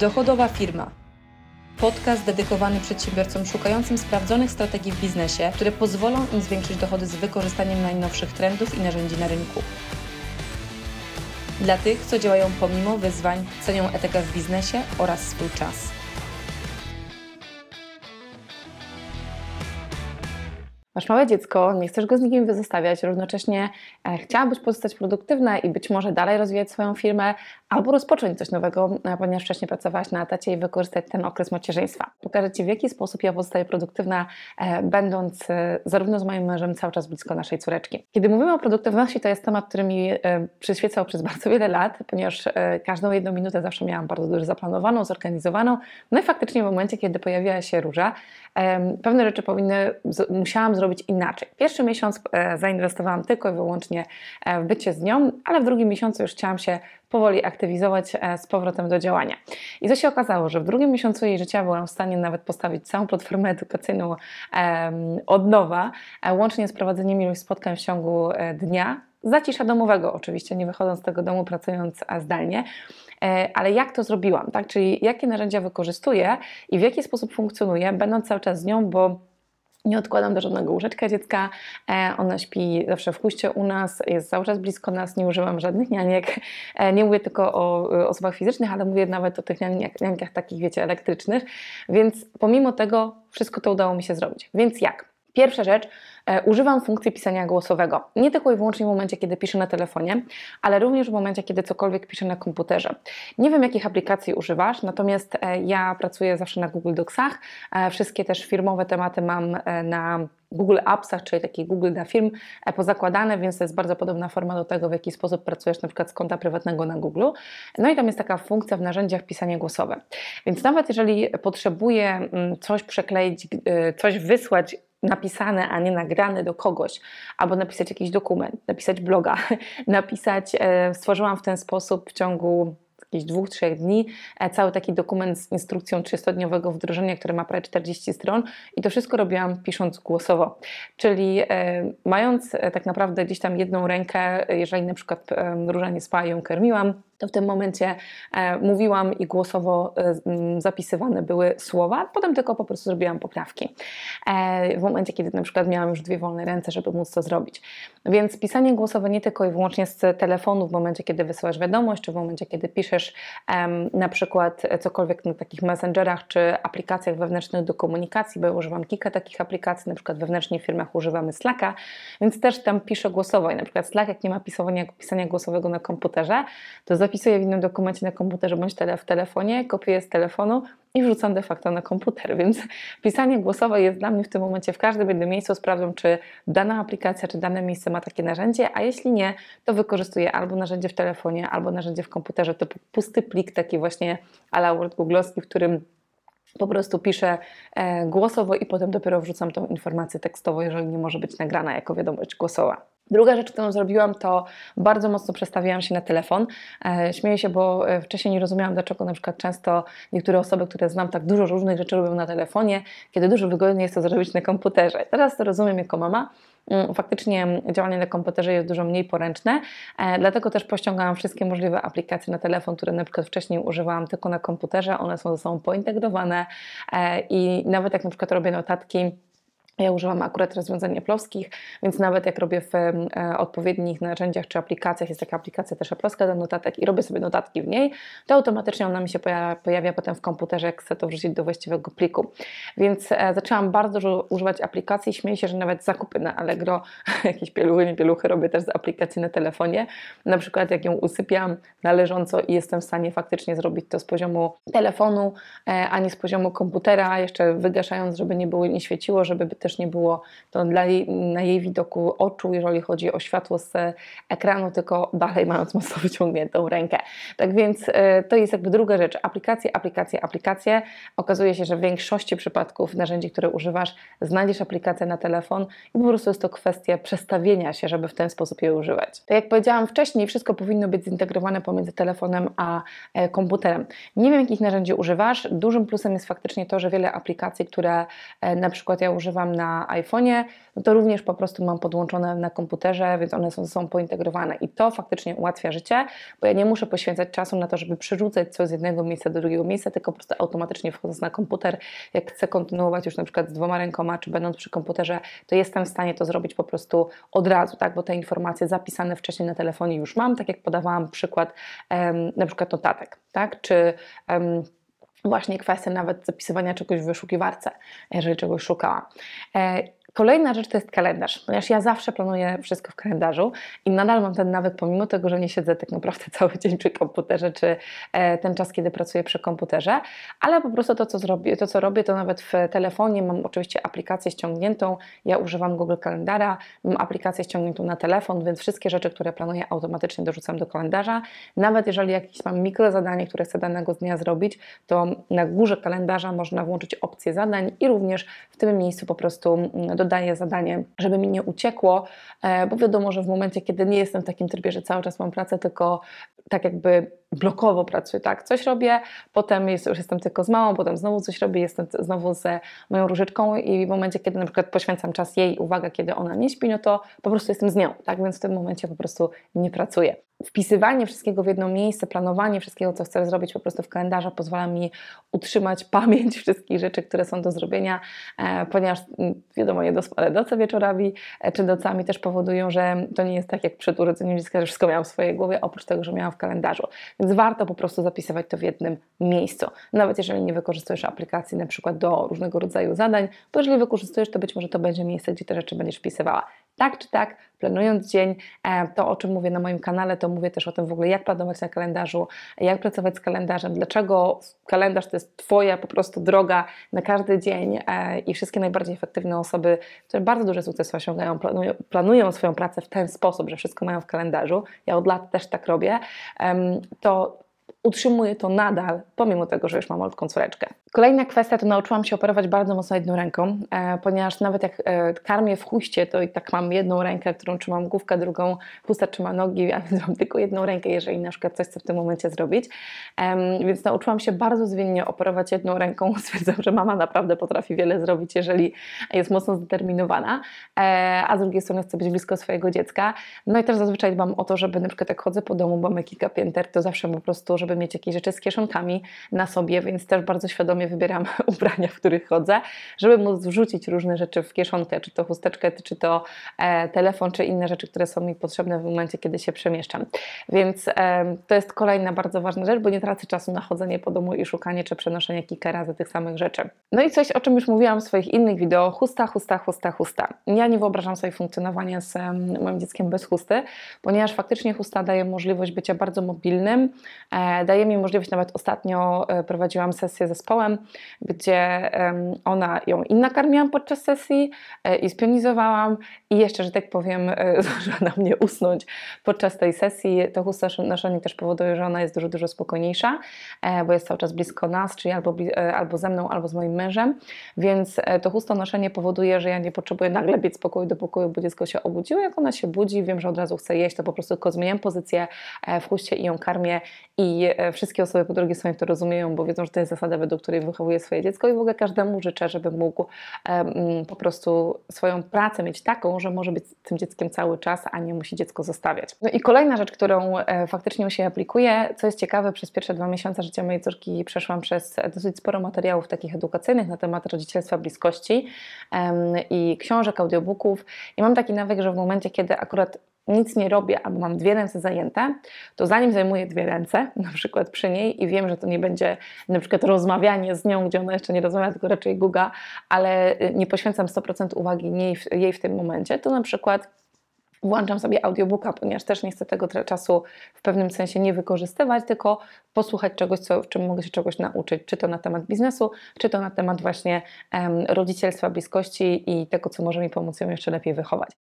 Dochodowa firma. Podcast dedykowany przedsiębiorcom szukającym sprawdzonych strategii w biznesie, które pozwolą im zwiększyć dochody z wykorzystaniem najnowszych trendów i narzędzi na rynku. Dla tych, co działają pomimo wyzwań, cenią etykę w biznesie oraz swój czas. Masz małe dziecko, nie chcesz go z nikim wyzostawiać, równocześnie e, chciałabyś pozostać produktywna i być może dalej rozwijać swoją firmę, albo rozpocząć coś nowego, e, ponieważ wcześniej pracowałaś na etacie i wykorzystać ten okres macierzyństwa. Pokażę Ci, w jaki sposób ja pozostaję produktywna, e, będąc zarówno z moim mężem cały czas blisko naszej córeczki. Kiedy mówimy o produktywności, to jest temat, który mi przyświecał przez bardzo wiele lat, ponieważ każdą jedną minutę zawsze miałam bardzo dużo zaplanowaną, zorganizowaną. No i faktycznie w momencie, kiedy pojawiła się róża, pewne rzeczy powinny, musiałam zrobić inaczej. Pierwszy miesiąc e, zainwestowałam tylko i wyłącznie e, w bycie z nią, ale w drugim miesiącu już chciałam się powoli aktywizować e, z powrotem do działania. I to się okazało, że w drugim miesiącu jej życia byłam w stanie nawet postawić całą platformę edukacyjną od nowa, łącznie z prowadzeniem iluś spotkań w ciągu dnia, zacisza domowego oczywiście, nie wychodząc z tego domu, pracując zdalnie. E, ale jak to zrobiłam, tak? Czyli jakie narzędzia wykorzystuję i w jaki sposób funkcjonuję, będąc cały czas z nią, bo nie odkładam do żadnego łóżeczka dziecka. E, ona śpi zawsze w huście u nas, jest cały czas blisko nas, nie używam żadnych nianiek. E, nie mówię tylko o osobach fizycznych, ale mówię nawet o tych niankach, niankach takich, wiecie, elektrycznych. Więc pomimo tego wszystko to udało mi się zrobić. Więc jak? Pierwsza rzecz, e, używam funkcji pisania głosowego. Nie tylko i wyłącznie w momencie, kiedy piszę na telefonie, ale również w momencie, kiedy cokolwiek piszę na komputerze. Nie wiem, jakich aplikacji używasz, natomiast e, ja pracuję zawsze na Google Docsach. E, wszystkie też firmowe tematy mam na Google Appsach, czyli taki Google dla firm pozakładane, więc to jest bardzo podobna forma do tego, w jaki sposób pracujesz na przykład z konta prywatnego na Google. No i tam jest taka funkcja w narzędziach pisanie głosowe. Więc nawet jeżeli potrzebuję mm, coś przekleić, coś wysłać napisane, a nie nagrane do kogoś, albo napisać jakiś dokument, napisać bloga, napisać, e, stworzyłam w ten sposób w ciągu jakichś dwóch, trzech dni e, cały taki dokument z instrukcją 300-dniowego wdrożenia, który ma prawie 40 stron i to wszystko robiłam pisząc głosowo, czyli e, mając tak naprawdę gdzieś tam jedną rękę, jeżeli na przykład róża nie spała, ją karmiłam, to w tym momencie e, mówiłam i głosowo e, zapisywane były słowa, potem tylko po prostu zrobiłam poprawki. E, w momencie, kiedy na przykład miałam już dwie wolne ręce, żeby móc to zrobić. Więc pisanie głosowe nie tylko i wyłącznie z telefonu, w momencie, kiedy wysyłasz wiadomość, czy w momencie, kiedy piszesz na przykład cokolwiek na takich messengerach, czy aplikacjach wewnętrznych do komunikacji, bo używam kilka takich aplikacji, na przykład wewnętrznie w firmach używamy Slacka, więc też tam piszę głosowo i na przykład Slack, jak nie ma pisania, pisania głosowego na komputerze, to zapisuję w innym dokumencie na komputerze bądź tele, w telefonie, kopiuję z telefonu i wrzucam de facto na komputer, więc pisanie głosowe jest dla mnie w tym momencie w każdym jednym miejscu. Sprawdzam, czy dana aplikacja, czy dane miejsce ma takie narzędzie, a jeśli nie, to wykorzystuję albo narzędzie w telefonie, albo narzędzie w komputerze, to pusty plik, taki właśnie ala Word googlowski, w którym po prostu piszę e, głosowo i potem dopiero wrzucam tą informację tekstowo, jeżeli nie może być nagrana jako wiadomość głosowa. Druga rzecz, którą zrobiłam, to bardzo mocno przestawiłam się na telefon. E, śmieję się, bo e, wcześniej nie rozumiałam, dlaczego na przykład często niektóre osoby, które znam, tak dużo różnych rzeczy robią na telefonie, kiedy dużo wygodniej jest to zrobić na komputerze. Teraz to rozumiem jako mama. Mm, faktycznie działanie na komputerze jest dużo mniej poręczne, e, dlatego też pościągałam wszystkie możliwe aplikacje na telefon, które na przykład wcześniej używałam tylko na komputerze. One są ze sobą pointegrowane i nawet jak na przykład robię notatki, ja używam akurat rozwiązań Apple'owskich, więc nawet jak robię w e, odpowiednich narzędziach czy aplikacjach, jest taka aplikacja też Apple'owska do notatek i robię sobie notatki w niej, to automatycznie ona mi się pojawia, pojawia potem w komputerze, jak chcę to wrzucić do właściwego pliku. Więc e, zaczęłam bardzo dużo używać aplikacji. Śmieję się, że nawet zakupy na Allegro, jakieś pieluchy, nie pieluchy robię też z aplikacji na telefonie. Na przykład jak ją usypiam należąco i jestem w stanie faktycznie zrobić to z poziomu telefonu, e, a nie z poziomu komputera, jeszcze wygaszając, żeby nie było, nie świeciło, żeby też nie było to dla jej, na jej widoku oczu, jeżeli chodzi o światło z ekranu, tylko dalej mając mocno wyciągniętą rękę. Tak więc e, to jest jakby druga rzecz. Aplikacje, aplikacje, aplikacje. Okazuje się, że w większości przypadków narzędzi, które używasz, znajdziesz aplikację na telefon i po prostu jest to kwestia przestawienia się, żeby w ten sposób je używać. Tak jak powiedziałam wcześniej, wszystko powinno być zintegrowane pomiędzy telefonem a e, komputerem. Nie wiem, jakich narzędzi używasz. Dużym plusem jest faktycznie to, że wiele aplikacji, które e, na przykład ja używam na iPhone'ie, no to również po prostu mam podłączone na komputerze, więc one są sobą pointegrowane i to faktycznie ułatwia życie, bo ja nie muszę poświęcać czasu na to, żeby przerzucać coś z jednego miejsca do drugiego miejsca, tylko po prostu automatycznie wchodząc na komputer, jak chcę kontynuować już na przykład z dwoma rękoma, czy będąc przy komputerze, to jestem w stanie to zrobić po prostu od razu, tak, bo te informacje zapisane wcześniej na telefonie już mam, tak jak podawałam przykład em, na przykład notatek, tak, czy em, właśnie kwestia nawet zapisywania czegoś w wyszukiwarce, jeżeli czegoś szukałam. Kolejna rzecz to jest kalendarz, ponieważ ja zawsze planuję wszystko w kalendarzu i nadal mam ten nawyk, pomimo tego, że nie siedzę tak naprawdę cały dzień przy komputerze, czy e, ten czas, kiedy pracuję przy komputerze, ale po prostu to, co zrobię, to, co robię, to nawet w telefonie mam oczywiście aplikację ściągniętą. Ja używam Google Kalendara, mam aplikację ściągniętą na telefon, więc wszystkie rzeczy, które planuję, automatycznie dorzucam do kalendarza. Nawet jeżeli jakieś mam mikrozadanie, które chcę danego dnia zrobić, to na górze kalendarza można włączyć opcję zadań i również w tym miejscu po prostu mm, dodaję zadanie, żeby mi nie uciekło, e, bo wiadomo, że w momencie, kiedy nie jestem w takim trybie, że cały czas mam pracę, tylko tak jakby blokowo pracuję, tak, coś robię, potem jest, już jestem tylko z małą, potem znowu coś robię, jestem znowu z moją różyczką i w momencie, kiedy na przykład poświęcam czas jej, uwaga, kiedy ona nie śpi, no to po prostu jestem z nią, tak, więc w tym momencie po prostu nie pracuję. Wpisywanie wszystkiego w jedno miejsce, planowanie wszystkiego, co chcę zrobić po prostu w kalendarzu pozwala mi utrzymać pamięć wszystkich rzeczy, które są do zrobienia, e, ponieważ mm, wiadomo, niedospane noce wieczorami e, czy nocami też powodują, że to nie jest tak jak przed urodzeniem dziecka, że wszystko miałam w swojej głowie, oprócz tego, że miałam kalendarzu. Więc warto po prostu zapisywać to w jednym miejscu. Nawet jeżeli nie wykorzystujesz aplikacji na przykład do różnego rodzaju zadań, bo jeżeli wykorzystujesz, to być może to będzie miejsce, gdzie te rzeczy będziesz wpisywała. Tak czy tak, planując dzień, e, to o czym mówię na moim kanale, to mówię też o tym w ogóle, jak planować na kalendarzu, jak pracować z kalendarzem, dlaczego kalendarz to jest Twoja po prostu droga na każdy dzień e, i wszystkie najbardziej efektywne osoby, które bardzo duże sukcesy osiągają, planują, swoją pracę w ten sposób, że wszystko mają w kalendarzu. Ja od lat też tak robię. To utrzymuję to nadal, pomimo tego, że już mam malutką córeczkę. Kolejna kwestia to nauczyłam się operować bardzo mocno jedną ręką, e, ponieważ nawet jak e, karmię w chuście, to i tak mam jedną rękę, którą trzymam główkę, drugą chusta trzyma nogi, a więc mam tylko jedną rękę, jeżeli na przykład coś chcę w tym momencie zrobić. E, więc nauczyłam się bardzo zwinnie operować jedną ręką. Stwierdzam, że mama naprawdę potrafi wiele zrobić, jeżeli jest mocno zdeterminowana, e, a z drugiej strony chce być blisko swojego dziecka. No i też zazwyczaj dbam o to, żeby na przykład jak chodzę po domu, mamy kilka pięter, to zawsze po prostu, żeby mieć jakieś rzeczy z kieszonkami na sobie, więc też bardzo świadomie wybieram ubrania, w których chodzę, żeby móc wrzucić różne rzeczy w kieszonkę, czy to chusteczkę, czy to e, telefon, czy inne rzeczy, które są mi potrzebne w momencie, kiedy się przemieszczam. Więc e, to jest kolejna bardzo ważna rzecz, bo nie tracę czasu na chodzenie po domu i szukanie czy przenoszenie kilka razy tych samych rzeczy. No i coś, o czym już mówiłam w swoich innych wideo, chusta, chusta, chusta, chusta. Ja nie wyobrażam sobie funkcjonowania z moim dzieckiem bez chusty, ponieważ faktycznie chusta daje możliwość bycia bardzo mobilnym, e, daje mi możliwość, nawet ostatnio prowadziłam sesję z gdzie ona ją inna karmiłam podczas sesji e, i spionizowałam i jeszcze, że tak powiem, e, zdążyła na mnie usnąć podczas tej sesji. To noszenie też powoduje, że ona jest dużo, dużo spokojniejsza, bo jest cały czas blisko nas, czyli albo, albo ze mną, albo z moim mężem, więc to chusto noszenie powoduje, że ja nie potrzebuję nagle biec z pokoju do pokoju, bo dziecko się obudziło. Jak ona się budzi, wiem, że od razu chce jeść, to po prostu tylko zmieniam pozycję w chuście i ją karmię i wszystkie osoby po drugiej stronie to rozumieją, bo wiedzą, że to jest zasada, według której wychowuje swoje dziecko i w ogóle każdemu życzę, żeby mógł um, po prostu swoją pracę mieć taką, że może być tym dzieckiem cały czas, a nie musi dziecko zostawiać. No i kolejna rzecz, którą e, faktycznie się aplikuje, co jest ciekawe, przez pierwsze dwa miesiące życia mojej córki przeszłam przez dosyć sporo materiałów takich edukacyjnych na temat rodzicielstwa bliskości i książek, audiobooków i mam taki nawyk, że w momencie, kiedy akurat nic nie robię albo mam dwie ręce zajęte, to zanim zajmuję dwie ręce, na przykład przy niej i wiem, że to nie będzie na przykład rozmawianie z nią, gdzie ona jeszcze nie rozmawia, tylko raczej guga, ale y, nie poświęcam 100% uwagi jej, jej w tym momencie, to na przykład włączam sobie audiobooka, ponieważ też nie chcę tego czasu w pewnym sensie nie wykorzystywać, tylko posłuchać czegoś, co, w czym mogę się czegoś nauczyć, czy to na temat biznesu, czy to na temat właśnie um, rodzicielstwa, bliskości i tego, co może mi pomóc ją jeszcze lepiej wychować.